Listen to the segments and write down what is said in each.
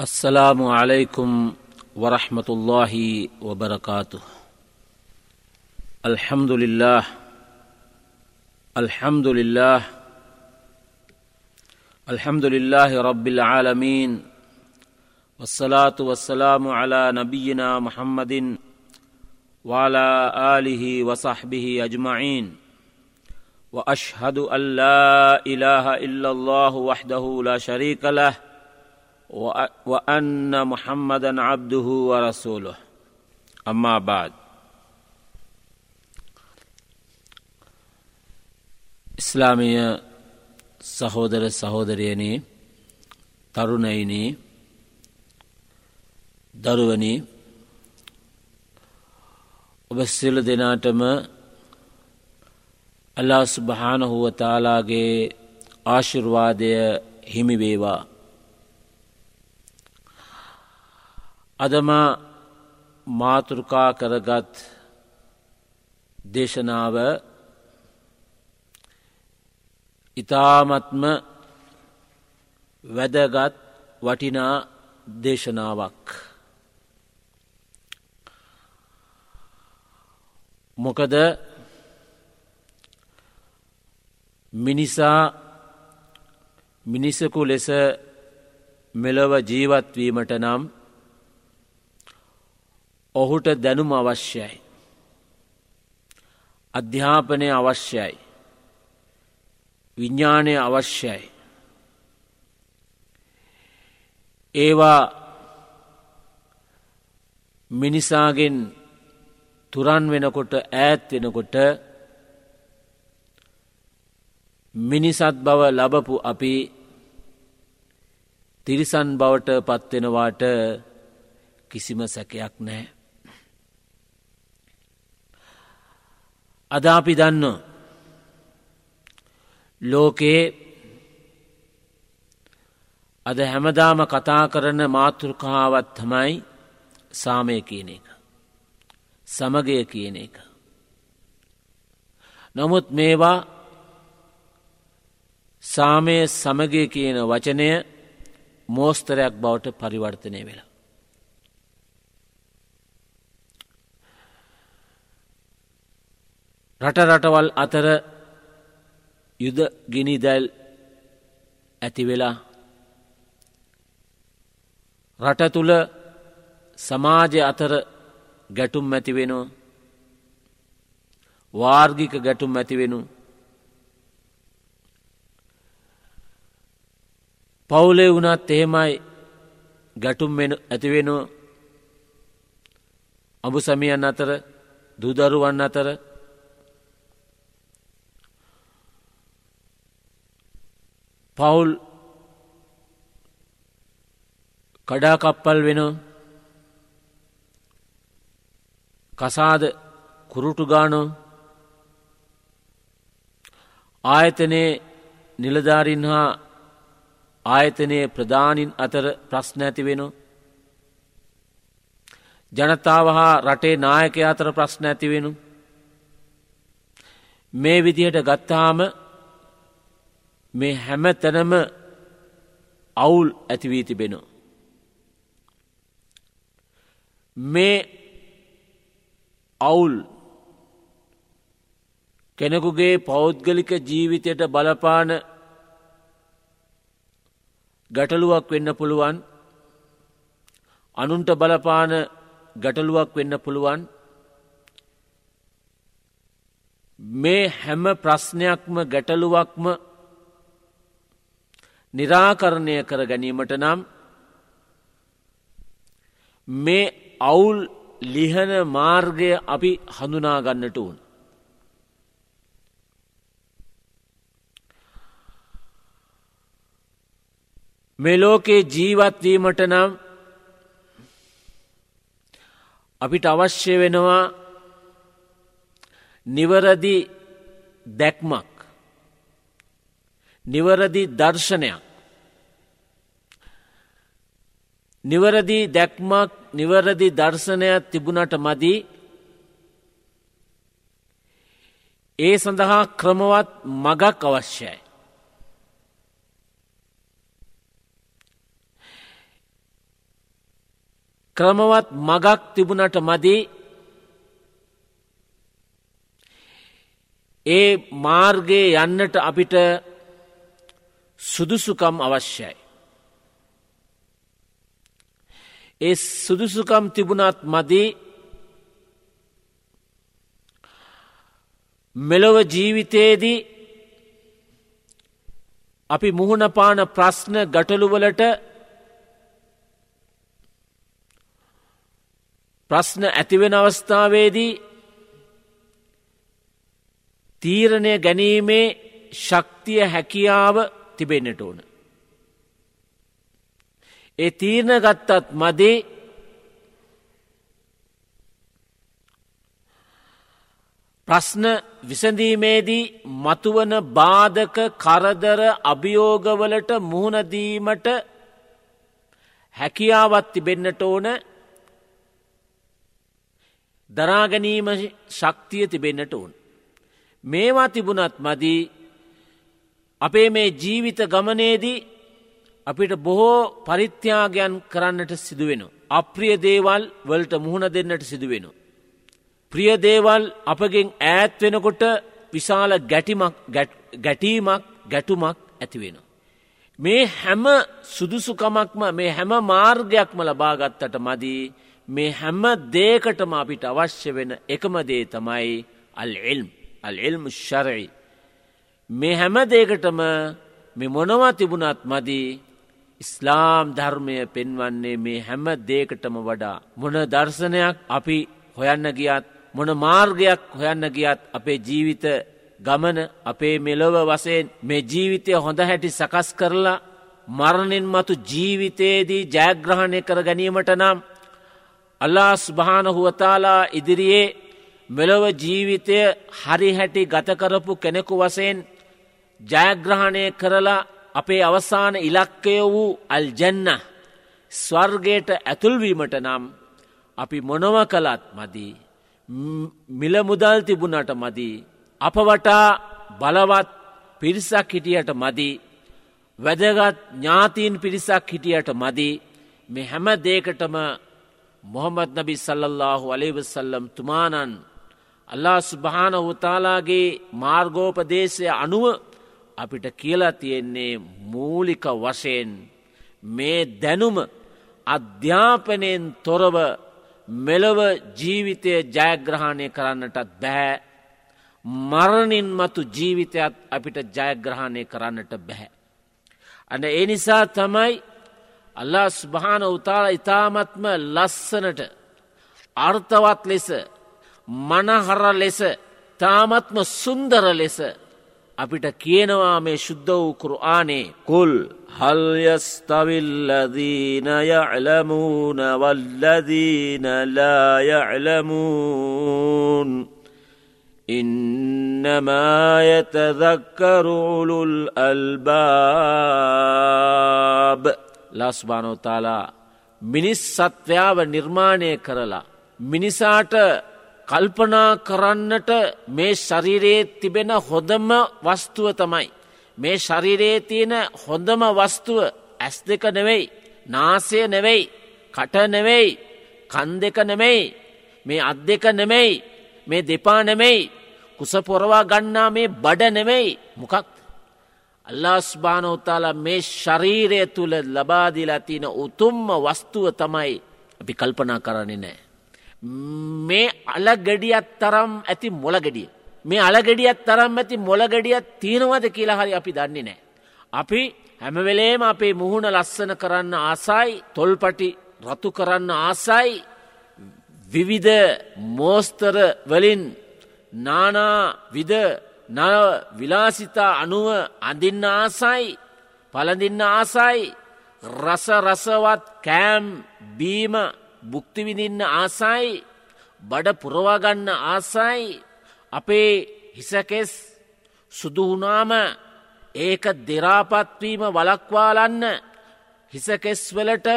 السلام عليكم ورحمة الله وبركاته. الحمد لله الحمد لله الحمد لله رب العالمين والصلاة والسلام على نبينا محمد وعلى آله وصحبه أجمعين. وأشهد أن لا إله إلا الله وحده لا شريك له وأن محمدا عبده ورسوله أما بعد ඉස්ලාමය සහෝදර සහෝදරයනේ තරුණයිනේ දරුවනි ඔබ සිල දෙනාටම අල්ලා සුභානහුව තාලාගේ ආශිර්වාදය හිමිවේවා අදම මාතෘකා කරගත් දේශනාව ඉතාමත්ම වැදගත් වටිනා දේශනාවක්. මොකද මිනිසා මිනිසකු ලෙස මෙලොව ජීවත්වීමට නම් ඔහුට දැනුම අවශ්‍යයි. අධ්‍යාපනය අවශ්‍යයි. විඤ්ඥානය අවශ්‍යයි. ඒවා මිනිසාගෙන් තුරන් වෙනකොට ඈත් වෙනකොට මිනිසත් බව ලබපු අපි තිරිසන් බවට පත්වෙනවාට කිසිම සැකයක් නෑ. අද අපි දන්න ලෝකයේ අද හැමදාම කතා කරන මාතෘකාවත් තමයි සාමය කියන එක. සමගය කියන එක. නමුත් මේවා සාමය සමගය කියන වචනය මෝස්තරයක් බවට පරිවර්තනය වෙලා. රට රටවල් අතර යුද ගිනිදැල් ඇතිවෙලා රට තුළ සමාජය අතර ගැටුම් ඇතිවෙනු වාර්ගික ගැටුම් ඇතිවෙනු පවුලේ වුණත් එහෙමයි ගැටුම් ඇතිවෙනු අඹු සමියන් අතර දුදරුවන් අතර පවුල් කඩාකප්පල් වෙන කසාද කුරුටුගානෝ ආයතනයේ නිලධාරින් හා ආයතනයේ ප්‍රධානින් අතර ප්‍රශ්න ඇති වෙන ජනතාව හා රටේ නායක අතර ප්‍රශ්න ඇතිවෙනු මේ විදිහට ගත්තාම මේ හැම තැනම අවුල් ඇතිවී තිබෙන. මේ අවුල් කෙනෙකුගේ පෞද්ගලික ජීවිතයට බලපාන ගැටලුවක් වෙන්න පුළුවන් අනුන්ට බලපාන ගැටලුවක් වෙන්න පුළුවන් මේ හැම ප්‍රශ්නයක්ම ගැටලුවක්ම නිරාකරණය කර ගැනීමට නම් මේ අවුල් ලිහන මාර්ගය අපි හඳුනාගන්නට වුන්. මෙලෝකේ ජීවත්වීමට නම් අපිට අවශ්‍ය වෙනවා නිවරදි දැක්මක් නිවරදි දර්ශනයක්. නිවරදි දැක්මක් නිවරදි දර්ශනයක් තිබුණට මදී ඒ සඳහා ක්‍රමවත් මගක් අවශ්‍යයි. ක්‍රමවත් මගක් තිබුණට මදී ඒ මාර්ගයේ යන්නට අපිට සුදුසුකම් අවශ්‍යයි. ඒ සුදුසුකම් තිබුණත් මදී මෙලොව ජීවිතයේදී අපි මුහුණපාන ප්‍රශ්න ගටළුවලට ප්‍රශ්න ඇතිවෙන අවස්ථාවේදී තීරණය ගැනීමේ ශක්තිය හැකියාව තිබෙන්නට ඕන. ඒ තීරණ ගත්තත් මදේ ප්‍රශ්න විසඳීමේදී මතුවන බාධක කරදර අභියෝගවලට මුහුණදීමට හැකියාවත් තිබෙන්නට ඕන දරාගැනීම ශක්තිය තිබෙන්නට ඕන්. මේවා තිබුණත් මදී අපේ මේ ජීවිත ගමනේදී අපිට බොහෝ පරිත්‍යාගයන් කරන්නට සිදුවෙන. අප්‍රිය දේවල් වලට මුහුණ දෙන්නට සිදුවෙන. ප්‍රියදේවල් අපගෙන් ඈත් වෙනකොට විශාල ගැටිමක් ගැටීමක් ගැටුමක් ඇතිවෙන. මේ හැම සුදුසුකමක්ම මේ හැම මාර්ගයක්ම ලබාගත්තට මදී මේ හැම දේකටම අපිට අවශ්‍ය වෙන එකම දේ තමයි අල් එල්ම් අල් එල්ම් ශරයි. මේ හැම දේකටම මෙ මොනවා තිබුණත් මදී ඉස්ලාම් ධර්මය පෙන්වන්නේ මේ හැම දේකටම වඩා. මොන දර්ශනයක් අපි හොයන්න ගියත් මොන මාර්ගයක් හොයන්න ගියත් අපේ ජීවිත ගමන අපේ මෙලොව වසයෙන් මේ ජීවිතය හොඳ හැටි සකස් කරලා මරණින් මතු ජීවිතයේදී ජයග්‍රහණය කර ගැනීමට නම් අල්ලා ස්භානහුවතාලා ඉදිරියේ මෙලොව ජීවිතය හරි හැටි ගතකරපු කෙනෙකු වසයෙන් ජයග්‍රහණය කරලා අපේ අවසාන ඉලක්කය වූ අල්ජැන්න ස්වර්ගයට ඇතුල්වීමට නම් අපි මොනව කළත් මදී. මිල මුදල් තිබුණට මදී. අප වටා බලවත් පිරිසක් හිටියට මදී. වැදගත් ඥාතීන් පිරිසක් හිටියට මදී. මෙ හැම දේකටම මොහොමත් නබි සල්ලල්له අලේවසල්ලම් තුමානන් අල්ලා ස්භාන වතාලාගේ මාර්ගෝපදේශය අනුව අපිට කියලා තියෙන්නේ මූලික වශයෙන් මේ දැනුම අධ්‍යාපනයෙන් තොරව මෙලොව ජීවිතය ජයග්‍රහණය කරන්නටත් බැහැ මරණින් මතු ජීවිතයත් අපිට ජයග්‍රහණය කරන්නට බැහැ. අන ඒ නිසා තමයි අල්ලා ස්භාන උතාල ඉතාමත්ම ලස්සනට අර්ථවත් ලෙස මනහර ලෙස තාමත්ම සුන්දර ලෙස අපිට කියනවා මේ ශුද්ධ වූ කුරආනේ කුල් හල්යස්තවිල්ලදීන යዕලමූන වල්ලදීන ලා යዕලමූන් إنما يتذكر أولو الألباب ලස්බානෝතාලා මිනිස් සත්‍යාව නිර්මාණය කරලා මිනිසාට කල්පනා කරන්නට මේ ශරීරයේ තිබෙන හොඳම වස්තුව තමයි. මේ ශරීරයේ තියෙන හොඳම වස්තුව ඇස් දෙක නෙවෙයි නාසය නෙවෙයි කට නෙවෙයි කන් දෙක නෙමෙයි මේ අත් දෙක නෙමෙයි මේ දෙපා නෙමෙයි කුස පොරවා ගන්නා මේ බඩ නෙමෙයි මොකක් අල්ලාස්භානෝතාලා මේ ශරීරය තුළ ලබාදිලා තියෙන උතුම්ම වස්තුව තමයි අපි කල්පනා කරන්නේ නෑ. මේ අලගඩියත් තරම් ඇති මොලගඩිය. මේ අලගෙඩියත් තරම් ඇති මොලගඩියත් තියෙනවද කියලා හරි අපි දන්නේ නෑ. අපි හැමවෙලේම අපේ මුහුණ ලස්සන කරන්න ආසයි තොල්පටි රතු කරන්න ආසයි විවිධ මෝස්තර වලින් නානා විද නව විලාසිතා අනුව අඳින්න ආසයි පලඳින්න ආසයි රස රසවත් කෑම් බීම බුක්තිවිඳින්න ආසයි බඩ පුරවාගන්න ආසයි අපේ හිසකෙස් සුදුහුණාම ඒක දෙරාපත්වීම වලක්වාලන්න හිසකෙස්වලට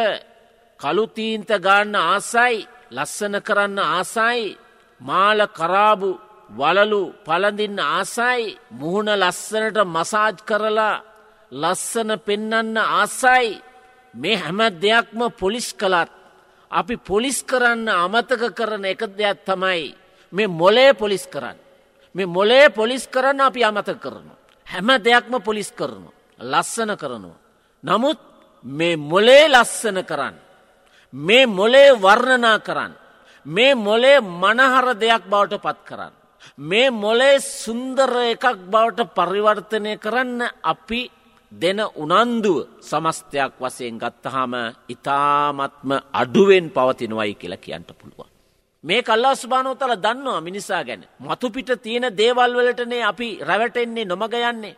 කළුතීන්ත ගන්න ආසයි ලස්සන කරන්න ආසයි මාල කරාබු වලලු පලඳින්න ආසයි මුහුණ ලස්සනට මසාජ් කරලා ලස්සන පෙන්නන්න ආසයි. මේ හැම දෙයක්ම පොලිස් කළත් අපි පොලිස් කරන්න අමතක කරන එක දෙයක් තමයි මේ මොලේ පොලිස් කරන්න. මේ මොලේ පොලිස් කරන්න අපි අමතක කරනවා. හැම දෙයක්ම පොලිස් කරනවා. ලස්සන කරනවා. නමුත් මේ මොලේ ලස්සන කරන්න. මේ මොලේ වර්ණනා කරන්න. මේ මොලේ මනහර දෙයක් බවට පත් කරන්න. මේ මොලේ සුන්දර එකක් බවට පරිවර්තනය කරන්න අපි දෙන උනන්දුව සමස්තයක් වසයෙන් ගත්තහම ඉතාමත්ම අඩුවෙන් පවතිනවයි කියලා කියන්ට පුළුවන්. මේ කල්ලා ස්භානෝතල දන්නවා මිනිසා ගැන. මතුපිට තියෙන දේවල්වලටනේ අපි රැවටෙන්නේ නොමග යන්නේ.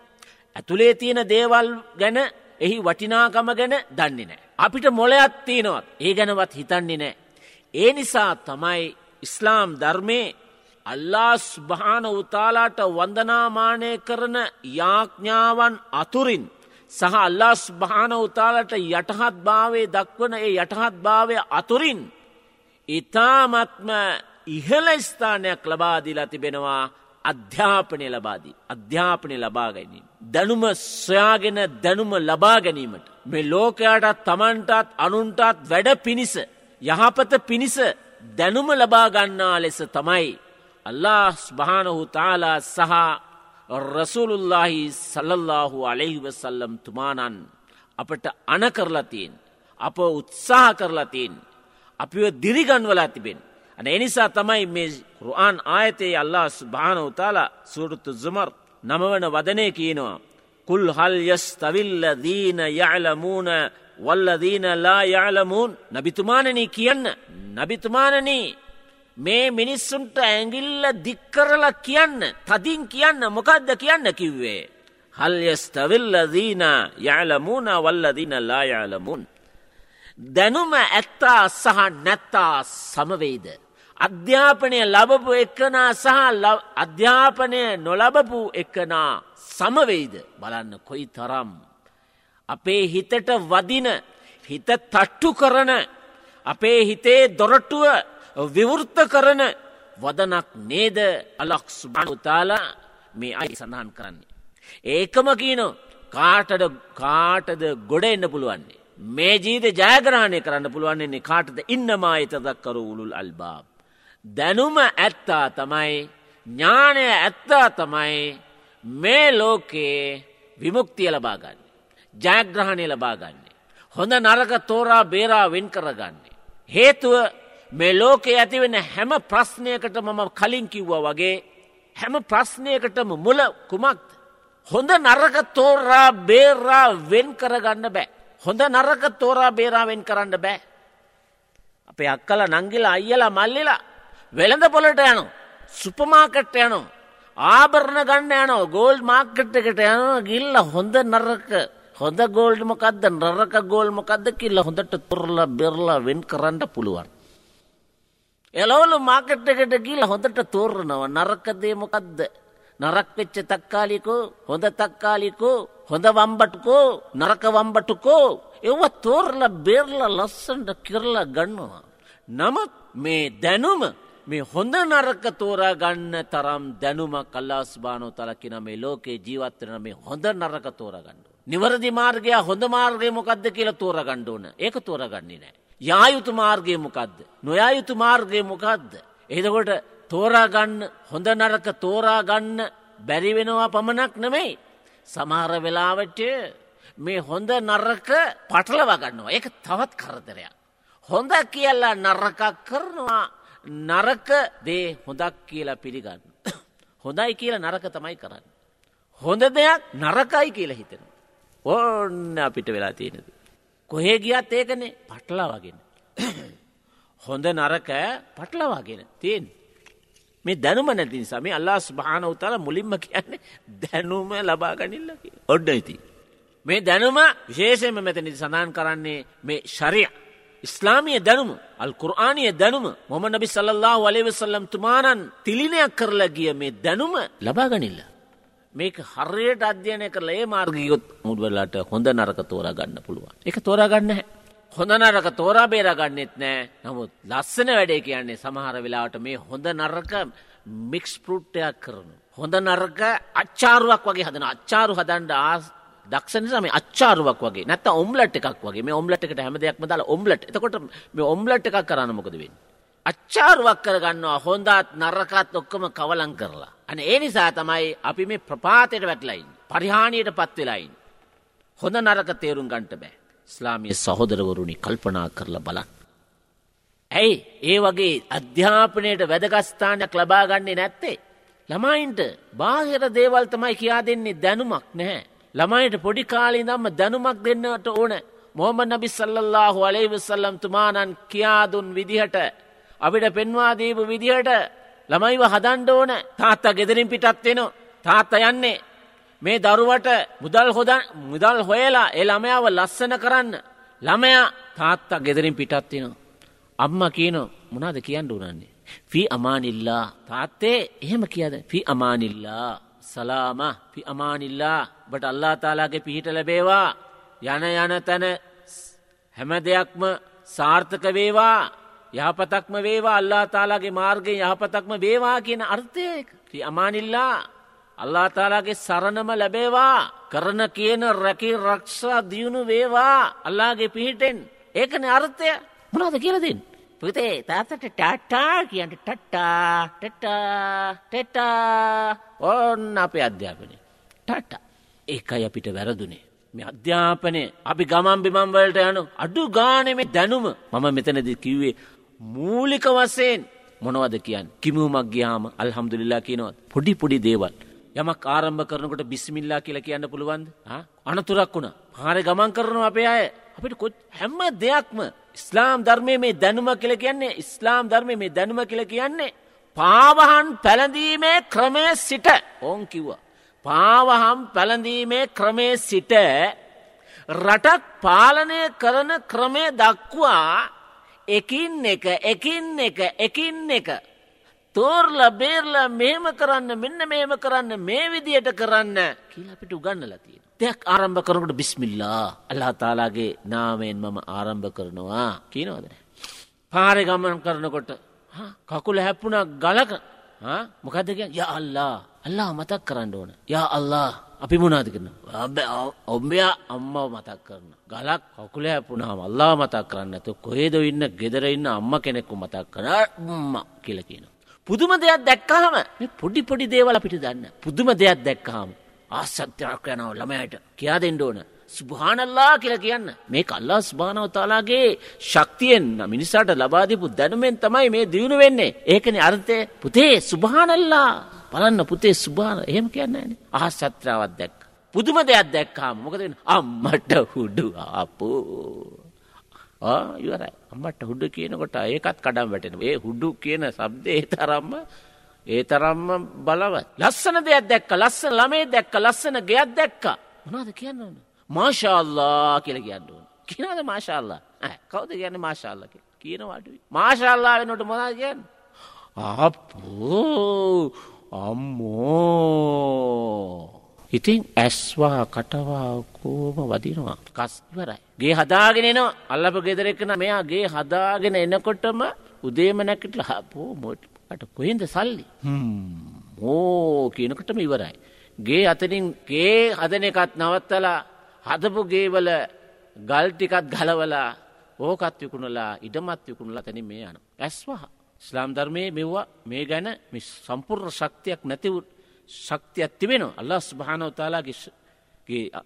ඇතුළේ තියෙන දේවල් ගැන එහි වටිනාකම ගැන දන්නේ නෑ. අපිට මොලයක් තියෙනවත් ඒ ගැනවත් හිතන්නේ නෑ. ඒ නිසා තමයි ඉස්ලාම් ධර්මය අල්ලාස් භාන උතාලාට වන්දනාමානය කරන යාඥාවන් අතුරින් සහ අල්ලාස් භාන උතාලට යටහත් භාවය දක්වන ඒ යටහත් භාවය අතුරින් ඉතාමත්ම ඉහල ස්ථානයක් ලබාදිලා තිබෙනවා අධ්‍යාපනය ලබාදී. අධ්‍යාපනය ලබා ගැනීම. දැනුම සොයාගෙන දැනුම ලබා ගැනීමට. මේ ලෝකයාටත් තමන්ටත් අනුන්ටත් වැඩ පිණිස. යහපත පිණිස දැනුම ලබාගන්නා ලෙස තමයි. අල්له ස්භානහු තාලා සහ රසුළුල්ලාහි සල්ලල්ලාහු අලෙහි වසල්ලම් තුමානන් අපට අන කරලතියෙන්. අප උත්සාහ කරලතියෙන්. අපිව දිරිගන්වලා තිබෙන්. අන එනිසා තමයි මේ රුආන් ආයතයේ අල්ලා ස්භාන උතාලා සුරතු zuමර් නමවන වදනය කියනවා. කුල් හල් යස් තවිල්ල දීන යعلමූන වල්ලදීන ලා යාලමූන් නබිතුමානන කියන්න නබිතුමානන මේ මිනිස්සුන්ට ඇගිල්ල දික්කරලා කියන්න තදින් කියන්න මොකක්ද කියන්න කිව්වේ. හල්යස්තවිල්ල දීන යාලමූන වල්ලදින ලා යාලමුන්. දැනුම ඇත්තා සහ නැත්තා සමවෙයිද. අධ්‍යාපනය ලබපු එක්කනා සහ අධ්‍යාපනය නොලබපු එක්කනා සමවෙයිද බලන්න කොයි තරම්. අපේ හිතට වදින හිත තට්ටු කරන අපේ හිතේ දොරටුව විවෘත්ත කරන වදනක් නේද අලක්ස් බනුතාලා මේ අයි සඳහන් කරන්නේ. ඒකම කියන කාටද කාටද ගොඩ එන්න පුළුවන්නේ. මේ ජීත ජයග්‍රහණය කරන්න පුළුවන්න්නේ කාටද ඉන්නමා එතදක්කරු උළුල් අල්බාබ්. දැනුම ඇත්තා තමයි ඥානය ඇත්තා තමයි මේ ලෝකයේ විමුක්තිය ලබාගන්න. ජයග්‍රහණය ලබාගන්නේ. හොඳ නරක තෝරා බේරා වෙන් කරගන්නේ. හේතුව මේ ලෝකේ ඇතිවෙන හැම ප්‍රශ්නයකට මම කලින් කිව්වා වගේ හැම ප්‍රශ්නයකටම මුල කුමක්ද. හොඳ නරක තෝරා බේරා වෙන් කරගන්න බෑ. හොඳ නරක තෝරා බේරාවෙන් කරන්න බෑ. අපේ අක්කල නංගිලා අයියලා මල්ලිලා වෙළඳ පොලට යනු. සුපමාකට්ට යනු. ආභරණ ගන්න යනෝ ගෝල් මාර්කට් එකට යනවා ගිල්ල හොඳ නරක හොඳ ගෝල්ඩ් මොකක්ද නරක ගෝල් මොකක්ද කිල්ල හොඳට තුරලා බෙරලා වෙන් කරන්න පුළුවන්. එලවලු මාකට් එකට ගිල්ල හොඳට තෝරනවා නරකදේ මොකක්ද නරක් වෙච්ච තක්කාලිකෝ හොඳ තක්කාලිකෝ හොඳ වම්බටුකෝ නරක වම්බටුකෝ එව තෝරල බේරල ලස්සන්ට කිරලා ගන්නවා. නමුත් මේ දැනුම මේ හොඳ නරක තෝරා ගන්න තරම් දැනුම කල්ලාස් බානෝ තලකින මේ ලෝකේ ජීවත්වන මේ හොඳ නරක තෝරගන්නඩු. නිවරදි මාර්ගය හොඳ මාර්ගය මොකක්ද කියලා තෝර ගණ්ඩෝන ඒක තෝරගන්නේ නෑ. යායුතු මාර්ගය මොකක්ද. නොයායුතු මාර්ගය මොකක්ද. එදකොට තෝරාගන්න හොඳ නරක තෝරාගන්න බැරිවෙනවා පමණක් නෙමෙයි. සමහර වෙලාවට මේ හොඳ නරක පටලව ගන්නවා එක තවත් කරදරයක්. හොඳ කියලා නරකක් කරනවා නරක දේ හොඳක් කියලා පිළිගන්න. හොඳයි කියලා නරක තමයි කරන්න. හොඳ දෙයක් නරකයි කියලා හිතෙනවා. ඕන්න අපිට වෙලා තියෙනද. කොහේ ගියත් ඒකනේ පටලා වගෙන. හොඳ නරක පටලවාගෙන තියෙන්. මේ දැනුම නැති නිසා මේ අල්ලා ස්භාන උතල මුලින්ම කියන්නේ දැනුම ලබාගනිල්ල ඔඩ්ඩ ඉති. මේ දැනුම විශේෂයම මෙතනි සඳහන් කරන්නේ මේ ශරිය. ඉස්ලාමිය දැනුම අල් කුරආනය දැනුම මොම නබි සල්له වලේවසල්ලම් තුමානන් තිලිනයක් කරලා ගිය මේ දැනුම ලබාගනිල්ල. මේක හරයට අධ්‍යයනය කරලා ඒ මාර්ගයොත් මුඩවලට හොඳ නරක තෝරා ගන්න පුළුවන්. එක තෝරාගන්න හොඳ නරක තෝරා බේරගන්නෙත් නෑ නමුත් ලස්සන වැඩේ කියන්නේ සමහර වෙලාවට මේ හොඳ නරක මික්ස් පෘට්ටයක් කරනු. හොඳ නරක අච්චාරුවක් වගේ හදන අච්චාරු හදන්ඩ ආස් දක්ෂනිසම අච්චාරුවක් වගේ. නැත ඔම්ලට් එකක් වගේ. මේ ඔම්ලට් එකට හැම දෙයක්ම දාලා ඔම්ලට් එතකොට මේ ඔම්ලට් එකක් කරන්න මොකද වෙන්නේ අච්චාරුවක් කරගන්නවා හොඳත් නරකත් ඔක්කොම කවලං කරලා අන ඒ නිසා තමයි අපි මේ ප්‍රපාතයට වැටලයින් පරිහානියට පත් වෙලයින් හොඳ නරක තේරුම් ගන්ට බෑ ස්ලාමිය සහෝදරවරුණි කල්පනා කරලා බලන්න ඇයි ඒ වගේ අධ්‍යාපනයට වැදගස්ථානයක් ලබාගන්නේ නැත්තේ. ළමයින්ට බාහිර දේවල් තමයි කියා දෙන්නේ දැනුමක් නැහැ. ළමයිට පොඩි කාලි දම්ම දැනුමක් දෙන්නට ඕන මොහම නබි සල්ලල්ලාහු අලේවිසල්ලම් තුමානන් කියාදුන් විදිහට. අපිට පෙන්වාදීපු විදිහට ළමයිව හදන්ඩ ඕන තාත්තා ගෙදරින් පිටත් වෙන තාත්ත යන්නේ. මේ දරුවට මුදල් හොද මුදල් හොයලා එ ළමයාව ලස්සන කරන්න. ළමයා තාත්තා ගෙදරින් පිටත් වෙනවා. අම්ම කියන මොනාද කියන්න උනන්නේ. ෆී අමානිල්ලා තාත්තේ එහෙම කියද ෆි අමානිල්ලා සලාම ෆි අමානිල්ලා බට අල්ලා තාලාගේ පිහිට ලැබේවා යන යන තැන හැම දෙයක්ම සාර්ථක වේවා යහපතක්ම වේවා අල්ලා තාලාගේ මාර්ගයෙන් යහපතක්ම වේවා කියන අර්ථය ෆි අමානිල්ලා අල්ලා තාලාගේ සරණම ලැබේවා කරන කියන රැකි රක්ෂා දියුණු වේවා අල්ලාගේ පිහිටෙන්. ඒකන අර්ථය. මොනාද කියලදින්. පුතේ තාතට ටටා කියන්ට ටට්ටා ටටා ටෙටා ඔන්න අපේ අධ්‍යාපනය. ටට ඒකයි අපිට වැරදුනේ. මේ අධ්‍යාපනය. අපි ගමන් බිමම්වලට යනු අඩු ගානෙම දැනුම. මම මෙතනද කිව්වේ මූලික වසයෙන් මොනවද කියන්න? කිමුමක් ගියාම අල්හම්දුලිල්ලා කියනවත් පොඩි පොඩි දේවල්. යමක් ආරම්භ කරනකොට බිස්මිල්ලා කියලා කියන්න පුළුවන්ද? අනතුරක් වුණ. හාර ගමන් කරනවා අපේ අය. අපිට කො හැම්ම දෙයක්ම ඉස්ලාම් ධර්මය මේ දැනුම කියල කියන්නේ ඉස්ලාම් ධර්මය මේ දැනුම කියල කියන්නේ පාවහන් පැළඳීමේ ක්‍රමය සිට. ඕන් කිව්වා. පාවහම් පැළඳීමේ ක්‍රමේ සිට රටක් පාලනය කරන ක්‍රමය දක්වා එකින් එක එකින් එක එකින් එක. තෝර්ල බේර්ල මෙහෙම කරන්න මෙන්න මෙහෙම කරන්න මේ විදියට කරන්න කියලා අපිට උගන්නලා තියෙන. දෙයක් ආරම්භ කරනකට බිස්මිල්ලා අල්ලා තාලාගේ නාමයෙන් මම ආරම්භ කරනවා කියනවදන. පාරය ගමන කරනකොට කකුල හැප්පුුණක් ගලක. මොකදක ය අල්ලා අල්ලා මතක් කරන්න ඕන. යා අල්ලා අපි මුණනාද කරන? ඔම්බයා අම්මව මතක් කරන. ගලක් කකුල හැපුුණාම අල්ලා මතක් කරන්න ඇතු කොේද ඉන්න ගෙදර ඉන්න අම්ම කෙනෙක්කු මතක් කර ම්ම කියල කියන. පුදුම දෙයක් දැක්කාම පොඩි පොඩි දේවල අපිට දන්න පුදුම දෙයක් දැක්කාම ආසත්‍යයක් යනව ළමයට. කියා දෙන්න ඕන. සුභානල්ලා කියලා කියන්න. මේ කල්ලා ස්භානව තාලාගේ ශක්තියෙන් මිනිසාට ලබාදිපු දැනුමෙන් තමයි මේ දියුණු වෙන්නේ. ඒකන අර්ථය. පුතේ සුභානල්ලා බලන්න පුතේ සුභාන එහෙම කියන්න න අහ සත්‍රාවත් දැක්. පුදුම දෙයක් දැක්කාම මොකද අම්මට හුඩු අපෝ ඉවරයි අම්මට හුඩු කියනකොට ඒකත් කඩම් වැටෙන ඒ හුඩු කියන සබ්දේ තරම්ම ඒ තරම්ම බලවත්. ලස්සන දෙයක් දැක්ක ලස්සන ළමේ දැක්ක ලස්සන ගෙයක් දැක්ක. මොනාද කියන්න ඕන. මාශාල්ලා කියල කියන්න ඕන. කියනද මාශාල්ලා කවද කියන්න මාශාල්ල කියනවාට. මාශාල්ලා වෙනට මොනා කියන්න. අපෝ අම්මෝ. ඉතින් ඇස්වා කටවා කෝම වදිනවා කස් ඉවරයි. ගේ හදාගෙන නවා අල්ලප ගෙදරෙක්න මෙයාගේ හදාගෙන එනකොටම උදේම නැකට හපෝ මොට අට කොහෙන්ද සල්ලි මෝ කියනකටම ඉවරයි. ගේ අතනින් ගේ හදන එකත් නවත්තලා හදපු ගේවල ගල්ටිකත් ගලවලා ඕකත් විකුණලා ඉඩමත් විකුණලා තැන මේ යන. ඇස්වා ස්ලාම් ධර්මය මෙව්වා මේ ගැන සම්පුර්ණ ශක්තියක් නැතිවු ශක්තියක් තිබෙන අල්ලස් භානවතාලාගේ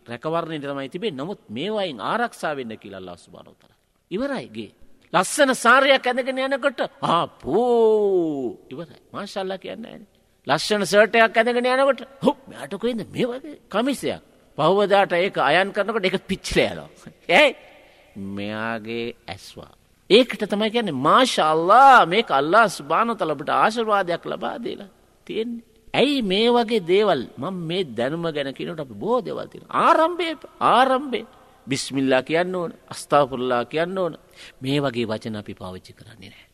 රැකවරණය තමයි තිබේ නමුත් මේවායින් ආරක්ෂා වෙන්න කියලා අල්ලා ස්භානවතලා. ඉවරයිගේ ලස්සන සාරයක් ඇඳගෙන යනකොට ආපෝ ඉවරයි මාශල්ලා කියන්න ඇන. ලස්සන සර්ටයක් ඇඳගෙන යනකොට හො මටකොයිද මේ වගේ කමිසයක් පහවදාට ඒක අයන් කරනකොට එක පිච්චලයනවා. ඇයි මෙයාගේ ඇස්වා. ඒකට තමයි ගැන මාශල්ලා මේ අල්ලා ස්භානතලබට ආශර්වාදයක් ලබා දේලා තියෙන්නේ. ඇයි මේ වගේ දේවල් මං මේ දැනුම ගැනකිනට අප බෝ දෙවල්තින. ආරම්භය ආරම්භේ බිස්මිල්ලා කියන්න ඕන අස්ථාපුරල්ලා කියන්න ඕන මේ වගේ වචන අපි පාවිච්චි කරන්නේ නෑ.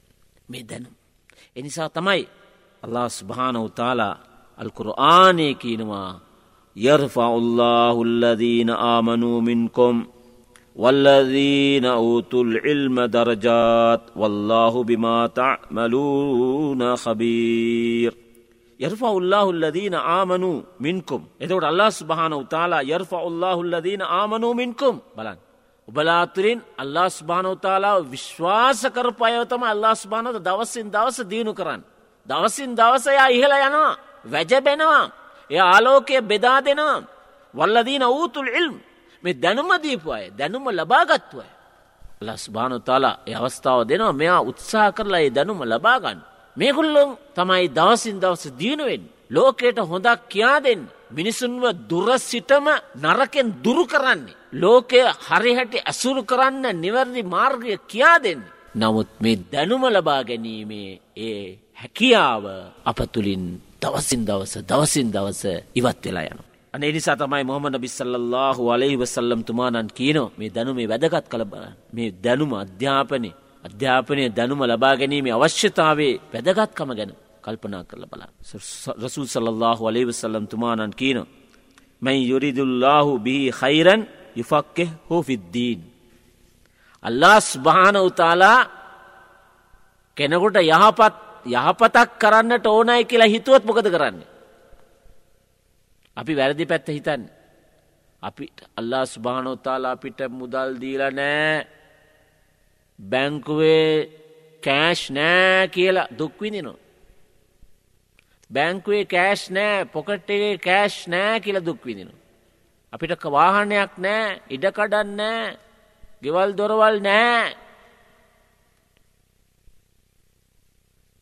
මේ දැනුම්. එනිසා තමයි අල්ලා ස්භාන උතාලා අල්කුර ආනය කියනවා යර්ෆා උල්ලා හුල්ලදීන ආමනූමින් කොම්. والذين أوتوا العلم درجات والله بما تعملون خبير යර්ෆ උල්ලාහුල්ලදීන ආමනු මින්කුම් එතකට අල්ලාස් භාන උතාලා යර්ෆ උල්ලාහුල්ලදීන ආමනු මින්කුම් බලන් ඔබලාතුරින් අල්ලාස් භානවතාලාව විශ්වාස කරපු අයවතම අල්ලාස් භානත දවසින් දවස දියුණු කරන්න. දවසින් දවසයා ඉහල යනවා වැජබෙනවා එය ආලෝකය බෙදා දෙනවා වල්ලදීන ඌතුල් ඉල්ම් මේ දැනුම දීපු අය දැනුම ලබාගත්තු අය. ලස් භානොතාලා ඒ අවස්ථාව දෙනවා මෙයා උත්සා කරලා ඒ දැනුම ලබාගන්න. මේකුල්ලොම් තමයි දවසින් දවස දියුණුවෙන් ලෝකයට හොඳක් කියා දෙන්න. මිනිසුන්ව දුර සිටම නරකෙන් දුරු කරන්නේ. ලෝකය හරිහැටි ඇසුරු කරන්න නිවැරදි මාර්ගය කියා දෙන්න. නමුත් මේ දැනුම ලබා ගැනීමේ ඒ හැකියාව අප තුළින් දවසින් දවස දවසින් දවස ඉවත් වෙලා යන. අනේ නිසා තමයි මොහමද බිස්සල්ලල්له අලෙහි වසල්ලම් තුමානන් කියනෝ මේ දැනුමේ වැදගත් කළ බලන්න මේ දැනුම අධ්‍යාපනය අධ්‍යාපනය දැනුම ලබා ගැනීම අවශ්‍යතාවේ වැදගත්කම ගැන කල්පනා කරල බලන්න රසූ සල්له අලෙහි වසල්ලම් තුමානන් කියනෝ මැයි යුරිදුල්ලාහු බිහි හයිරන් යුෆක්කෙ හෝ ෆිද්දීන්. අල්ලා ස්භාන උතාලා කෙනකොට යහපත් යහපතක් කරන්නට ඕනයි කියලා හිතුවත් මොකද කරන්නේ. අපි වැරදි පැත්ත හිතන්න. අපි අල්ලා ස්භානොත්තාලා අපිට මුදල් දීල නෑ බැංකුවේ කෑෂ් නෑ කියලා දුක්විදිනවා. බැංකුවේ කෑෂ් නෑ පොකට්ටේ කෑෂ් නෑ කියල දුක්විදිනවා. අපිට වාහනයක් නෑ ඉඩකඩන්න නෑ ගෙවල් දොරවල් නෑ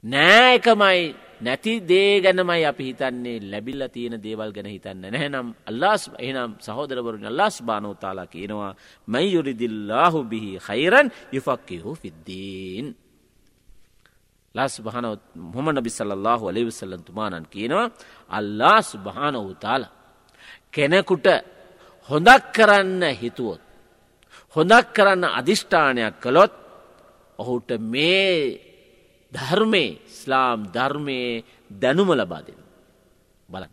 නෑ එකමයි නැති දේ ගැනමයි අපි හිතන්නේ ලැබිල්ල තියෙන දේවල් ගැන හිතන්න නැහැනම් අල්ලාස් එනම් සහෝදරවරුන් අල්ලාස් බානෝතාලා කියනවා මයි යුරිදිල්ලාහු බිහි හයිරන් යුෆක්කිහු ෆිද්දීන් ලස් බහන මොම නබි සල්ලල්ලාහු අලිවිසල්ලන්තුමානන් කියනවා අල්ලාස් බහනවතාලා කෙනෙකුට හොඳක් කරන්න හිතුවොත්. හොඳක් කරන්න අධිෂ්ඨානයක් කළොත් ඔහුට මේ ධර්මේ ස්ලාම් ධර්මයේ දැනුම ලබා දෙන. බලන්.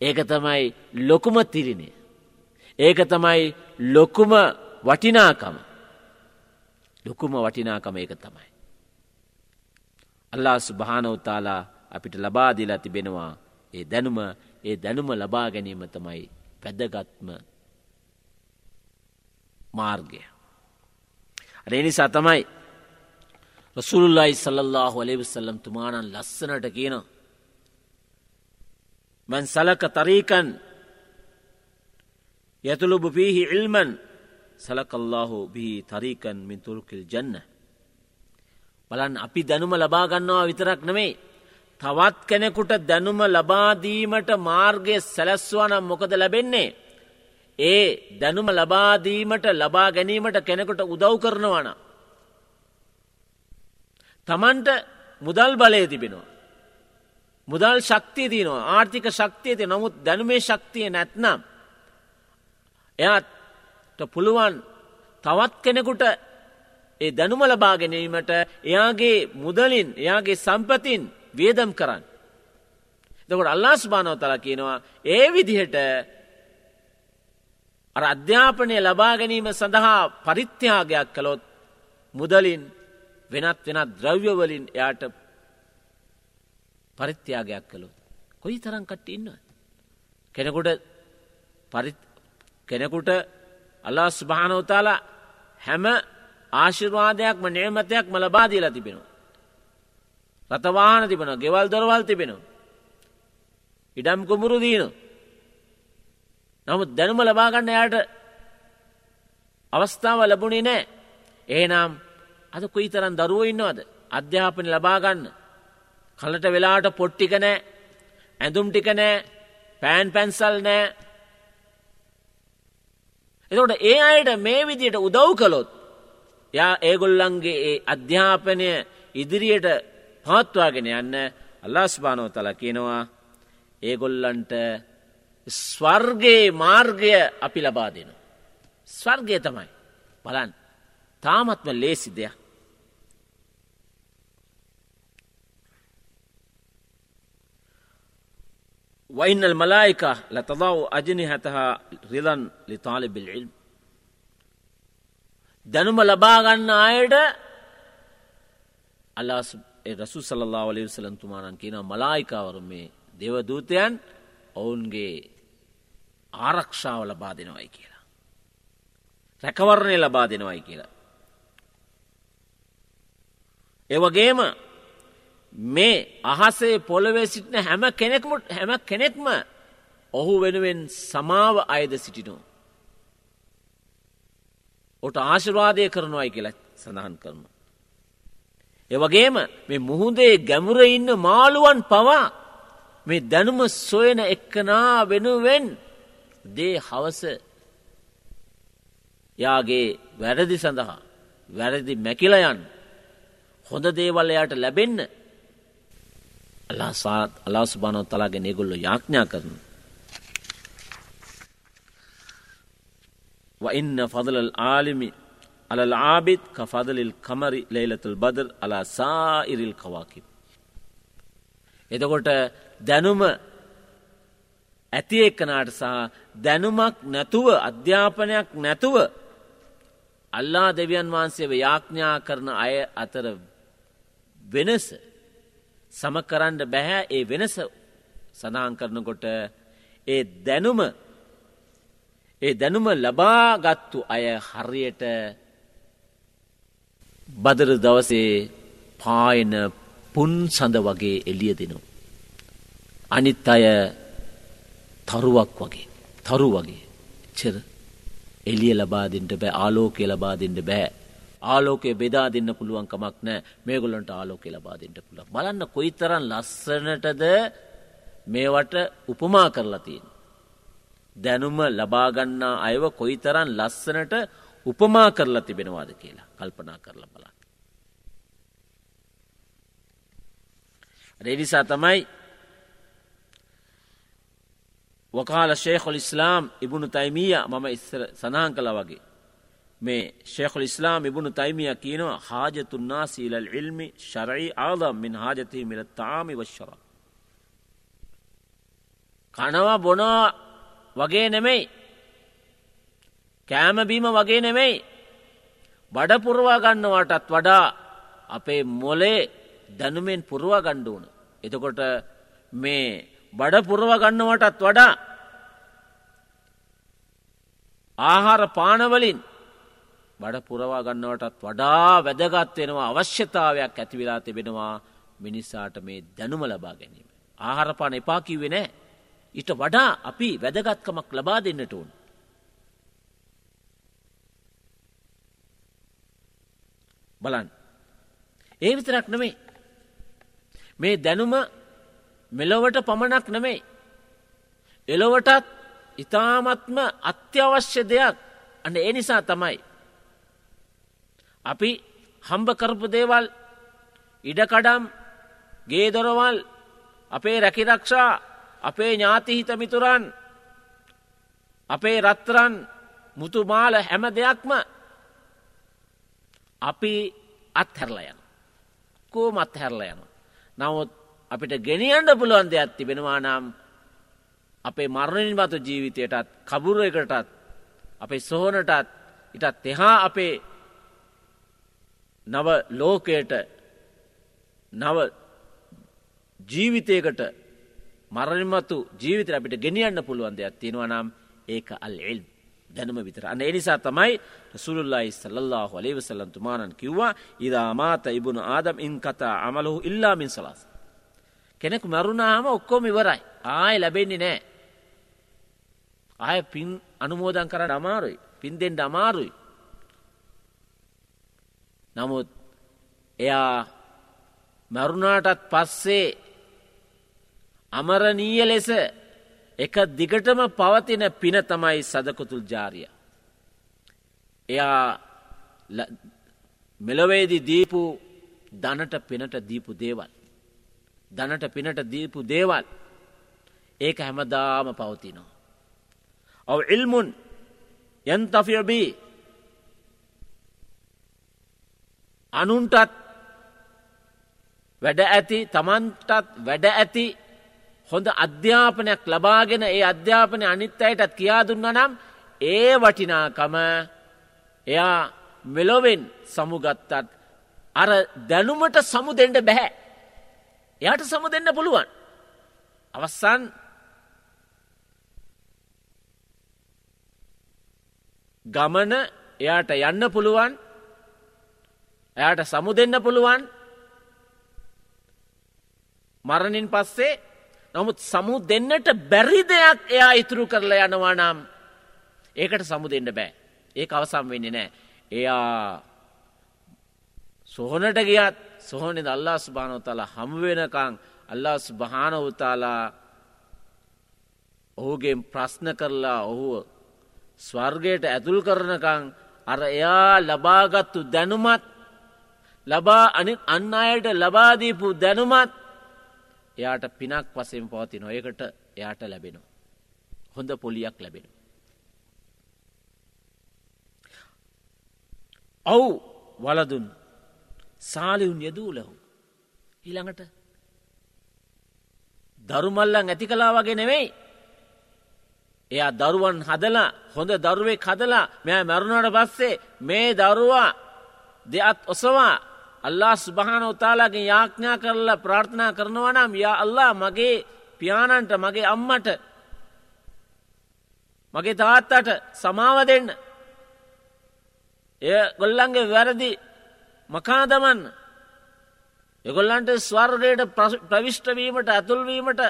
ඒක තමයි ලොකුම තිරිණය. ඒක තමයි ලොකුම වටිනාකම. ලොකුම වටිනාකම ඒක තමයි. අල්ලා සුභානවතාලා අපිට ලබාදිලා තිබෙනවා ඒ දැනුම ඒ දැනුම ලබා ගැනීම තමයි වැදගත්ම මාර්ගය. අරනිසා තමයි රසුල්ලයි සල්له ලෙවිසල්ලම් තුමානන් ලස්සනට කියන. මන් සලක තරීකන් යතුළුබු පීහි ඉල්මන් සලකල්ලාහෝ බිහි තරීකන් මින් තුරුකිල් ජන්න. බලන් අපි දැනුම ලබාගන්නවා විතරක් නෙමේ. තවත් කෙනෙකුට දැනුම ලබාදීමට මාර්ගය සැලැස්වනම් මොකද ලැබෙන්නේ. ඒ දැනුම ලබාදීමට ලබා ගැනීමට කෙනෙකුට උදව් කරනවනා. තමන්ට මුදල් බලය තිබෙනවා. මුදල් ශක්තිය තියනවා ආර්ථික ශක්තියති නමුත් දැනුමේ ශක්තිය නැත්නම්. එයාට පුළුවන් තවත් කෙනෙකුට ඒ දැනුම ලබා ගැනීමට එයාගේ මුදලින් එයාගේ සම්පතින් වියදම් කරන්න. දකොට අල්ලාස් භානව තලා කියනවා ඒ විදිහට අර අධ්‍යාපනය ලබා ගැනීම සඳහා පරිත්‍යාගයක් කළොත් මුදලින් වෙනත් වෙනත් ද්‍රව්‍යවලින් එයාට පරිත්‍යාගයක් කළොත්. කොයි තරංකට ඉන්න. කෙනෙකුට කෙනෙකුට අල්ලාස් භානවතාලා හැම ආශිර්වාදයක්ම නේමතයක් ම ලබාදීලා තිබෙනවා. රතවාහන තිබෙන ගෙවල් දොරවල් තිබෙනවා. ඉඩම් කුමුරු දීන. නමුත් දැනුම ලබාගන්න යායට අවස්ථාව ලැබුණේ නෑ. ඒනම් අද කොයි තරන් දරුව ඉන්නවද. අධ්‍යාපන ලබාගන්න. කලට වෙලාට පොට්ටික නෑ ඇඳුම් ටික නෑ පෑන් පැන්සල් නෑ. එතකොට ඒ අයට මේ විදියට උදව් කළොත් යා ඒගොල්ලන්ගේ ඒ අධ්‍යාපනය ඉදිරියට පවත්වාගෙන යන්න අල්ලා ස්භානෝ තල කියනවා ඒගොල්ලන්ට ස්වර්ගේ මාර්ගය අපි ලබා දෙන. ස්වර්ගය තමයි බලන් තාමත්ම ලේසි දෙයක්. وإن الملائكة لتضع أجنحتها رضا لطالب العلم දැනුම ලබාගන්න අයට අල්ලා රසු සල්ලා වලි සලන්තුමානන් කියන මලායිකාවරු මේ දෙවදූතයන් ඔවුන්ගේ ආරක්ෂාව ලබා දෙනවයි කියලා. රැකවරණය ලබා දෙනවයි කියලා. එවගේම මේ අහසේ පොළොවේ සිටින හැම කෙනෙක්මුට හැම කෙනෙක්ම ඔහු වෙනුවෙන් සමාව අයද සිටිනෝ. ඔට ආශිර්වාදය කරනවායි කියලා සඳහන් කරන. එවගේම මේ මුහුදේ ගැමුර ඉන්න මාළුවන් පවා මේ දැනුම සොයන එක්කනා වෙනුවෙන් දේ හවස යාගේ වැරදි සඳහා වැරදි මැකිලයන් හොඳ දේවල්ලයාට ලැබෙන්න අල්ලා සාත් අලා සුබානො තලාගේ නෙගොල්ලො යාඥා කරන. وإن فضل العالم على العابد كفضل القمر ليلة البدر على سائر الكواكب එතකොට දැනුම ඇති එක්කනාට සහ දැනුමක් නැතුව අධ්‍යාපනයක් නැතුව අල්ලා දෙවියන් වහන්සේව යාඥා කරන අය අතර වෙනස සමකරන්න බැහැ. ඒ වෙනස සඳහන් කරනකොට ඒ දැනුම ඒ දැනුම ලබාගත්තු අය හරියට බදර දවසේ පායන පුන් සඳ වගේ එලිය දෙනු. අනිත් අය තරුවක් වගේ තරු වගේ. චෙර එලිය ලබාදින්ට බෑ ආලෝකය ලබාදින්ට බෑ. ආලෝකය බෙදා දෙන්න පුළුවන්කමක් නෑ මේගොලන්ට ආලෝකය ලබා දෙන්නට පුළුව බලන්න කොයිතරන් ලස්සනටද මේවට උපමා කරලා තියෙන. දැනුම ලබාගන්නා අයව කොයිතරන් ලස්සනට උපමා කරලා තිබෙනවාද කියලා කල්පනා කරලා බලන්න. රෙනිසා තමයි වකාල ශේකොල් ඉස්ලාම් ඉබුණු තයිමීය මම ඉස්සර සනාහන් කළ වගේ. මේ ශේකොල් ඉස්ලාම් ඉබුණු තයිමිය කියනවා හාජතුන්නා සීලල් ඉල්මි ශරයි ආදම් මින් හාජතය මිල තාමි වශ්ෂර. කනවා බොනවා වගේ නෙමෙයි කෑමබීම වගේ නෙමෙයි බඩ පුරවා ගන්නවටත් වඩා අපේ මොලේ දැනුමෙන් පුරවා ගණ්ඩුවන. එතකොට මේ බඩ පුරව ගන්නවටත් වඩා ආහාර පානවලින් බඩ පුරවා ගන්නවටත් වඩා වැදගත් වෙනවා අවශ්‍යතාවයක් ඇතිවෙලා තිබෙනවා මිනිස්සාට මේ දැනුම ලබා ගැනීම. ආහාරපාන එපා කිව්වෙ නෑ. ඊට වඩා අපි වැදගත්කමක් ලබා දෙන්නට ඕන්. බලන්. ඒ විතරක් නෙමේ. මේ දැනුම මෙලොවට පමණක් නෙමේ. එලොවටත් ඉතාමත්ම අත්‍යවශ්‍ය දෙයක් අන්න ඒ නිසා තමයි අපි හම්බ කරපු දේවල් ඉඩකඩම් ගේදොරවල් අපේ රැකිරක්ෂා අපේ ඥාතිහිත මිතුරන් අපේ රත්තරන් මුතුමාල හැම දෙයක්ම අපි අත්හැරල යන කෝ මත් හැරල යන නමුත් අපිට ගෙනියන්ඩ පුළුවන් දෙයක් තිබෙනවා නම් අපේ මරණින් මතු ජීවිතයටත් කබුර එකටත් අපේ සොහනටත් ඉටත් එහා අපේ නව ලෝකයට නව ජීවිතයකට මරණමතු ජීවිත අපිට ගෙනියන්න පුළුවන් දෙයක් තියෙනවා නම් ඒක අල් එල් දැනම විතර අන්න එනිසා තමයි රසුල්ලයි සල්له අලේවසල්ලන්තුමානන් කිව්වා ඉදා මාත ඉබුණු ආදම් ඉන් කතා අමලහු ඉල්ලාමින් සලාස්. කෙනෙකු මරුණාම ඔක්කොම ඉවරයි ආය ලැබෙන්නේ නෑ. ආය පින් අනුමෝදන් කර අමාරුයි පින් දෙෙන්ට අමාරුයි නමුත් එයා මැරුණාටත් පස්සේ අමරණීය ලෙස එක දිගටම පවතින පින තමයි සදකොතුල් ජාරිය. එයා මෙලොවේදි දීපු දනට පිනට දීපු දේවල්. දනට පිනට දීපු දේවල් ඒක හැමදාම පවතිනවා. ඔව ඉල්මුන් යන්තෆියබී අනුන්ටත් වැඩ ඇති තමන්ටත් වැඩ ඇති හොඳ අධ්‍යාපනයක් ලබාගෙන ඒ අධ්‍යාපනය අනිත් අයටත් කියා දුන්න නම් ඒ වටිනාකම එයා මෙලොවෙන් සමුගත්තත් අර දැනුමට සමු දෙෙන්ට බැහැ. එයට සමු දෙන්න පුළුවන්. අවස්සන් ගමන එයාට යන්න පුළුවන් එයාට සමු දෙන්න පුළුවන්. මරණින් පස්සේ නමුත් සමු දෙන්නට බැරි දෙයක් එයා ඉතුරු කරලා යනවා නම් ඒකට සමු දෙන්න බෑ. ඒ අවසම් වෙන්නේ නෑ. එයා සොහොනට ගියත් සොහොනෙද අල්ලා ස්භානෝතල හමුවෙනකං අල්ලා ස්භානවතාලා ඔහුගේ ප්‍රශ්න කරලා ඔහුව ස්වර්ගයට ඇතුල් කරනකං අර එයා ලබාගත්තු දැනුමත් ලබා අනි අන්න අයට ලබාදීපු දැනුමත් එයාට පිනක් වසයෙන් පවති නොයකට එයාට ලැබෙනවා. හොඳ පොලියක් ලැබෙන. ඔවු වලදුන් සාලිවුන් යෙදූ ලැහු. ඊළඟට දරුමල්ලන් ඇති කලා වගේ නෙවෙයි. එයා දරුවන් හදලා හොඳ දරුවෙක් හදලා මෙය මැරුණට පස්සේ මේ දරුවා දෙත් ඔසවා අල්ලා ස්භාන උතාලාගේ යාඥා කරලා ප්‍රාර්ථනා කරනවා නම් යා අල්ලා මගේ පියාණන්ට මගේ අම්මට මගේ තාත්තට සමාව දෙන්න. එය ගොල්ලන්ගේ වැරදි මකාදමන්න එගොල්ලන්ට ස්වර්ගයට ප්‍රවිෂ්ටවීමට ඇතුල්වීමට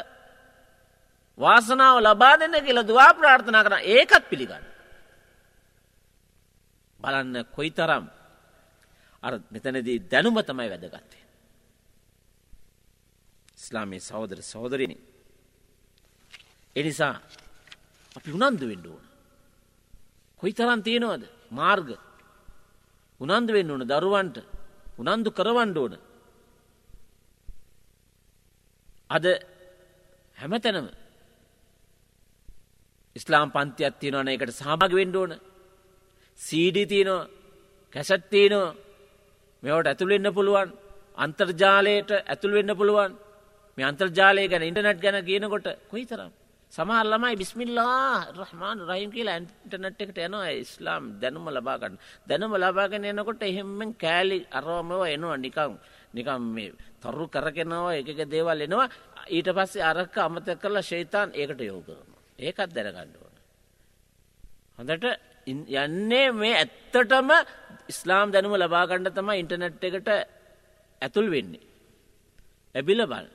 වාසනාව ලබා දෙන්න කියලා දවා ප්‍රාර්ථනා කරන ඒකත් පිළිගන්න. බලන්න කොයි තරම් අර මෙතනදී දැනුම තමයි වැදගත්තේ. ඉස්ලාමේ සහෝදර සහෝදරනි. එනිසා අපි උනන්දු වෙන්න ඕන. කොයි තරන් තියෙනවද මාර්ග උනන්දු වෙන්න ඕන දරුවන්ට උනන්දු කරවන්න ඕන. අද හැමතැනම ඉස්ලාම් පන්තියක් තියෙනවන එකට සහභග වෙන්න ඕන සීඩි තියනවා කැසට්තියනවා මෙවට ඇතුළෙන්න්න පුළුවන් අන්තර්ජාලයට ඇතුළ වෙන්න පුළුවන්. මේ අන්තර්ජාලය ගැන ඉන්ටනට් ගැන කියනකොට කොයි තරම් සමහර ළමයි බිස්මිල්ලා රහමාන් රහිම් කියලා ඇන්ටනට් එකට යනවා. ඉස්ලාම් දැනුම ලබාගන්න දැනුම ලබාගෙන එනකොට එහෙමෙන් කෑලි අරවමව එනවා නිකං නිකම් මේ තරු කරගෙනවා එක දේවල් එනවා. ඊට පස්සේ අරක්ක අමත කරලා ශේතාන් ඒකට යෝ කරනවා. ඒකත් දැනගන්න ඕන. හොඳට යන්නේ මේ ඇත්තටම ඉස්ලාම් දැනුම ලබාගණ්ඩ තම ඉන්ටනෙට් එකට ඇතුල් වෙන්නේ. ඇබිල බල්.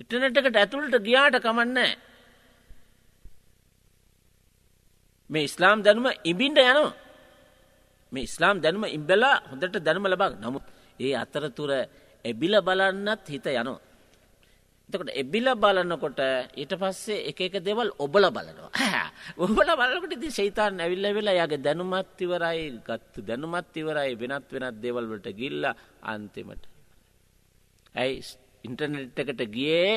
ඉටනට් එකට ඇතුළට ගියාට කමන්නෑ. මේ ඉස්ලාම් දැනුම ඉබින්ට යනවා. මේ ඉස්ලාම් දැනුම ඉම්බෙලා හොඳට දැනුම ලබා නමුත් ඒ අතරතුර එබිල බලන්නත් හිත යනවා. එතකොට එබිල බලන්නකොට ඊට පස්සේ එක එක දෙවල් ඔබල බලනවා. ඔබල බලකොට ඉතින් ෂයිතාන් ඇවිල්ලා වෙලා යාගේ දැනුමත් ඉවරයි, ගත්තු දැනුමත් ඉවරයි, වෙනත් වෙනත් දේවල් වලට ගිහිල්ලා අන්තිමට. ඇයි ඉන්ටර්නෙට් එකට ගියේ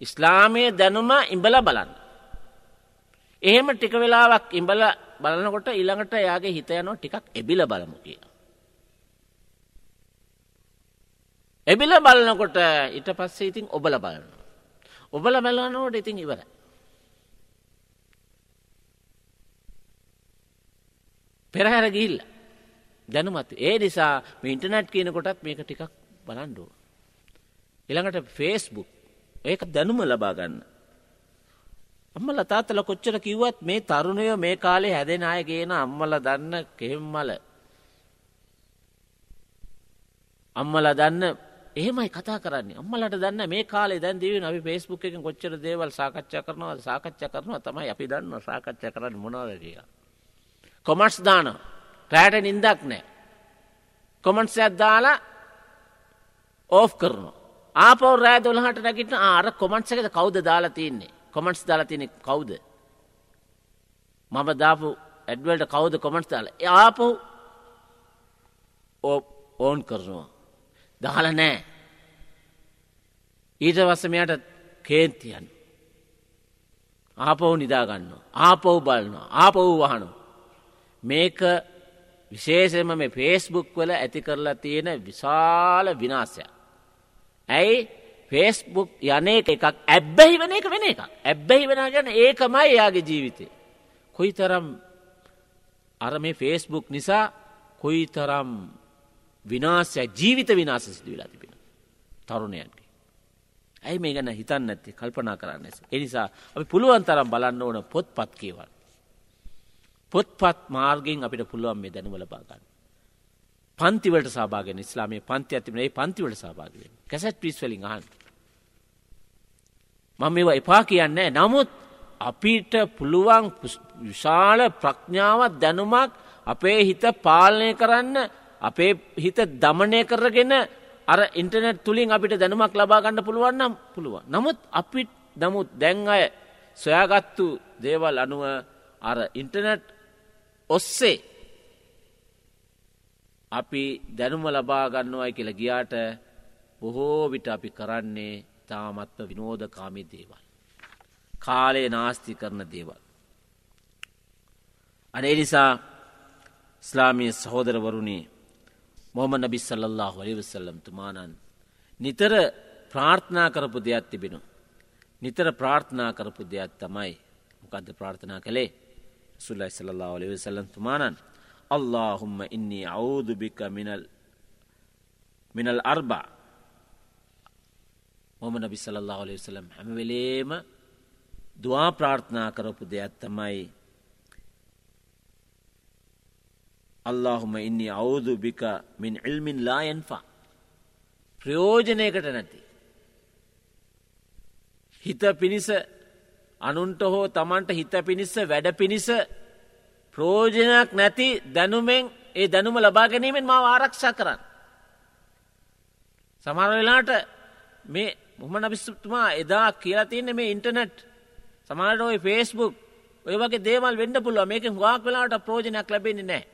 ඉස්ලාමයේ දැනුම ඉඹලා බලන්න. එහෙම ටික වෙලාවක් ඉඹලා බලනකොට ඊළඟට යාගේ හිත යනවා ටිකක් එබිල බලමු කියලා. එබිල බලනකොට ඉට පස්සේ ඉතින් ඔබල බලන්න. ඔබල බැලනෝට ඉතින් ඉවර. පෙරහැර ගිල්ල දැනුමත් ඒ නිසා මේ ඉන්ටනැට් කියනකොටත් මේක ටිකක් බලන්ඩුව. එළඟට ෆේස්බුක් ඒක දැනුම ලබාගන්න. අම්මල තාත්තල කොච්චර කිව්වත් මේ තරුණය මේ කාලේ හැදෙන අය කියන අම්මල දන්න කෙහෙම්මල. අම්මල දන්න එහෙමයි කතා කරන්නේ අම්මලට දන්න මේ කාලේ දැන් දිවෙන අපි ෆේස්බුක් එකෙන් කොච්චර දේවල් සාකච්ඡා කරනවද සාකච්ඡා කරනවා තමයි අපි දන්නවා සාකච්ඡා කරන්නේ මොනවද කියලා. කොමන්ට්ස් දානවා. රැට නින්දක් නැහැ. කොමන්ට්ස් එකක් දාලා ඕෆ් කරනවා. ආපහු රෑ 12ට නැගිටින අර කොමන්ට්ස් එකද කවුද දාලා තින්නේ? කොමන්ට්ස් දාලා තින්නේ කවුද? මම දාපු ඇඩ් වලට කවුද කොමන්ට්ස් දාලා? ආපහු ඕන් කරනවා. දාල නෑ. ඊට වස්ස මෙයට කේන්තියන්. ආපවු නිදාගන්න. ආපව් බලනවා. ආපව් වහනු. මේක විශේෂම මේ ෆේස්බුක් වල ඇති කරලා තියෙන විශාල විනාසයක්. ඇයි ෆේස්බුක් යනක එකක් ඇබ්බැහි වන එක වෙන එක ඇබ්බැහි වෙන ගැන ඒකමයි එයාගේ ජීවිතය. කොයි තරම් අර මේ ෆේස්බුක් නිසා කොයි තරම් විනාසය ජීවිත විනාස සිදු වෙලා තිබෙන. තරුණයන්ගේ. ඇයි මේ ගැන හිතන්න ඇති කල්පනා කරන්න ඇස. එනිසා අපි පුළුවන් තරම් බලන්න ඕන පොත් පත් කියවල්. පොත්පත් මාර්ගෙන් අපිට පුළුවන් මේ දැනුම ලබාගන්න. පන්තිවලට සභාගෙන ඉස්ලාමේ පන්ති ඇතිබන ඒ පන්තිවලට සභාගවෙන් කැසැට් පිස්වලින් අහන්. මම මේවා එපා කියන්නේ නමුත් අපිට පුළුවන් විශාල ප්‍රඥාවත් දැනුමක් අපේ හිත පාලනය කරන්න අපේ හිත දමනය කරගෙන අර ඉන්ටනෙට් තුළින් අපිට දැනුමක් ලබාගන්න පුළුවන්නම් පුළුවන්. නමුත් අපිට නමුත් දැන් අය සොයාගත්තු දේවල් අනුව අර ඉන්ටනෙට් ඔස්සේ අපි දැනුම ලබා ගන්නවයි කියල ගියාට බොහෝ විට අපි කරන්නේ තාමත්ම විනෝධකාමි දේවල්. කාලේ නාස්ති කරන දේවල්. අනේ නිසා ස්ලාමී සහෝදරවරුණේ මොහම නබි සල්ලල්له වලිවසල්ලම් තුමානන්. නිතර ප්‍රාර්ථනා කරපු දෙයක් තිබෙනු. නිතර ප්‍රාර්ථනා කරපු දෙයක් තමයි මොකද ප්‍රාර්ථනා කළේ සුල්ලයි සල්له වලිවසල්ලම් තුමානන් අල්لهහුම්ම ඉන්නේ අවුදුභික මිනල් මිනල් අර්බා මොම නබි සල්له වලිවසලම් හැමවෙලේම දවා ප්‍රාර්ථනා කරපු දෙයක් තමයි අල්لهුම ඉන්නේ අවුදු බික මින් ඉල්මින් ලායන්ෆා ප්‍රයෝජනයකට නැති. හිත පිණිස අනුන්ට හෝ තමන්ට හිත පිණිස්ස වැඩ පිණිස ප්‍රෝජනයක් නැති දැනුමෙන් ඒ දැනුම ලබා ගැනීමෙන් මාව ආරක්ෂා කරන්න. සමහර වෙලාට මේ මොහම නබිස්තුමා එදා කියලා තියන්නේ මේ ඉන්ටනෙට් සමාට ඔය ෆේස්බුක් ඔය වගේ දේවල් වෙන්න පුළුව මේක හවාක් වෙලාට ප්‍රෝජනයක් ලැබෙන්නේ නෑ.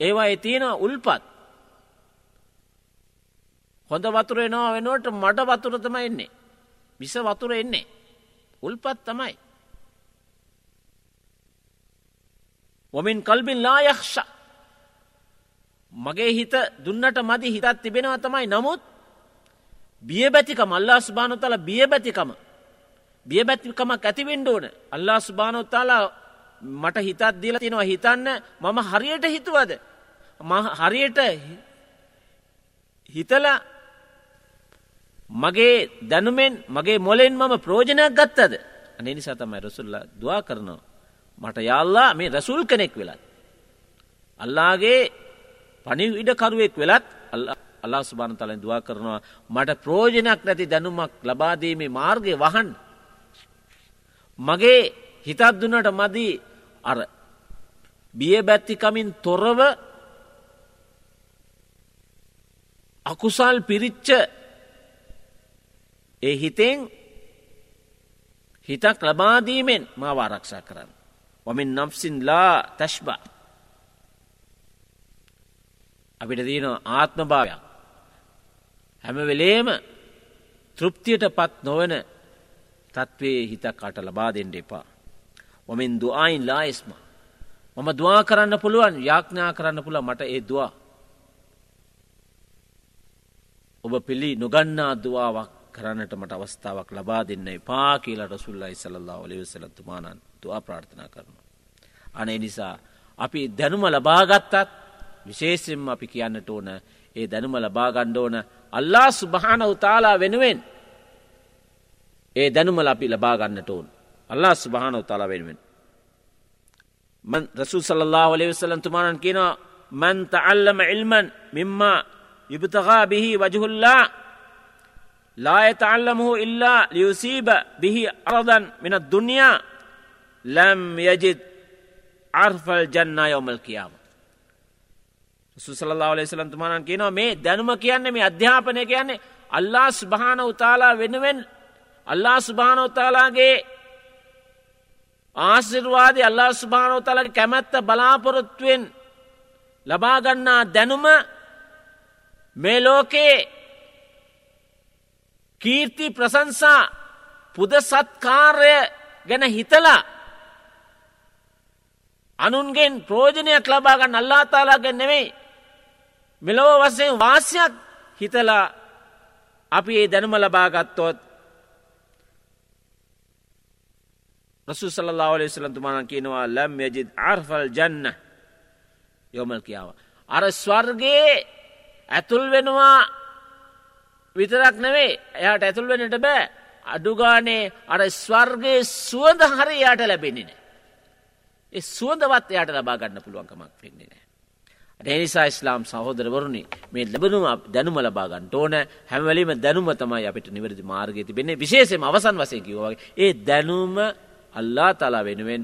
ඒවා එතියෙන උල්පත් හොඳ වතුර එනවා වෙනුවට මට වතුරතම එන්නේ. විස වතුර එන්නේ. උල්පත් තමයි. ඔමින් කල්බින් ලායක්ෂ මගේ හිත දුන්නට මදි හිතත් තිබෙනවා තමයි නමුත් බියබැතිකම අල්ලා ස්භානොතල බියබැතිකම බියබැතිකමක් ඇතිවෙන්ඩ ඕන අල්ලා ස්භානොත්තාලා මට හිතත් දීල තිනවා හිතන්න මම හරියට හිතුවද හරියට හිතල මගේ දැනුමෙන් මගේ මොලෙන් මම ප්‍රෝජනයක් ගත්තද? අනේ නිසා තමයි රසුල්ල දවා කරනවා. මට යාල්ලා මේ රසුල් කෙනෙක් වෙලත් අල්ලාගේ පනි ඉඩකරුවෙක් වෙලත් අල්ලා සුභාන තලෙන් දවා කරනවා. මට ප්‍රෝජනයක් නැති දැනුමක් ලබාදීමේ මාර්ගය වහන් මගේ හිතත් දුන්නට මදී. අර බිය බැත්තිකමින් තොරව අකුසල් පිරිච්ච ඒ හිතෙන් හිතක් ලබාදීමෙන් මාව ආරක්ෂා කරන්න. වමින් නම්සින්ලා තැශ්බා අපිට දීන ආත්ම භාවයක් හැම වෙලේම තෘප්තියට පත් නොවන තත්වේ හිතක් අට ලබා දෙෙන්ට එපා. ඔමින් දුආයින් ලායිස්ම මම දවා කරන්න පුළුවන් යාඥා කරන්න පුළ මට ඒ දවා ඔබ පිළි නොගන්නා දවාවක් කරන්නට මට අවස්ථාවක් ලබා දෙන්න පා කියලා රසුල්ලයි සල්ලා ඔලිවසලත්තුමානන් තුවා ප්‍රාර්ථනා කරනවා. අනේ නිසා අපි දැනුම ලබාගත්තත් විශේෂෙන් අපි කියන්නට ඕන ඒ දැනුම ලබාගණ්ඩ ඕන අල්ලා සුභාන උතාලා වෙනුවෙන් ඒ දැනුම ලපි ලබාගන්නට ඕන් අල්ලා සුභාන උතාලා වෙනුවෙන්. රසු සල්له ඔලිවසලන්තුමානන් කියනවා මන්ත අල්ලම ඉල්මන් මෙම්මා يبتغى به وجه الله لا يتعلمه إلا ليصيب به عرضا من الدنيا لم يجد عرف الجنة يوم القيامة සුසල්ලා ලෙසලන් තුමානන් කියනවා මේ දැනුම කියන්නේ මේ අධ්‍යාපනය කියන්නේ අල්ලා ස්භාන උතාලා වෙනුවෙන් අල්ලා ස්භාන උතාලාගේ ආසිර්වාදය අල්ලා ස්භානෝතලගේ කැමැත්ත බලාපොරොත්තුවෙන් ලබාගන්නා දැනුම මේ ලෝකයේ කීර්ති ප්‍රසංසා පුද සත්කාරය ගැන හිතලා අනුන්ගෙන් ප්‍රෝජනයක් ලබාගන්න අල්ලාතාලාගෙන් නෙවෙයි මෙලොව වසයෙන් වාසයක් හිතලා අපි ඒ දැනුම ලබාගත්තොත් රසු සල්ලා ලෙසලන්තුමාන කියනවා ලම් යජිත් ආර්ෆල් ජන්න යොමල් කියාව. අර ස්වර්ගේ ඇතුල් වෙනවා විතරක් නෙවේ එයාට ඇතුල් වෙනට බෑ අඩුගානේ අර ස්වර්ගේ සුවඳ හරි යාට ලැබෙන්නේ නෑ. ඒ සුවඳවත් එයාට ලබා ගන්න පුළුවන්කමක් වෙන්නේ නෑ. එනිසා ඉස්ලාම් සහෝදරවරුණි මේ ලැබනුම දැනුම ලබාගන්නට ඕන හැමවලීම දැනුම තමයි අපිට නිවැරදි මාර්ගය තිබෙන්නේ විශේෂයෙන්ම අවසන් වශයෙන් කිව්වා වගේ ඒ දැනුම අල්ලා තාලා වෙනුවෙන්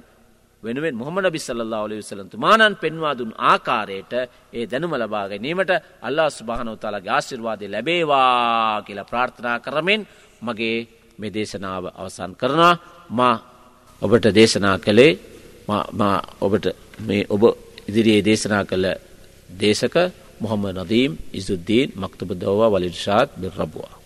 වෙනුවෙන් මොහමද බිස්සල්ලා ඔලි විසලන්තුමානන් පෙන්වා දුන් ආකාරයට ඒ දැනුම ලබා ගැනීමට අල්ලා ස්භානව තාලාගේ ආශිර්වාදය ලැබේවා කියලා ප්‍රාර්ථනා කරමින් මගේ මේ දේශනාව අවසන් කරනවා. මා ඔබට දේශනා කළේ ඔබට මේ ඔබ ඉදිරියේ දේශනා කළ දේශක මොහම්මද නදීම් ඉසුද්දීන් මක්තබ දෝවා වලිර්ෂාත් බිරබවා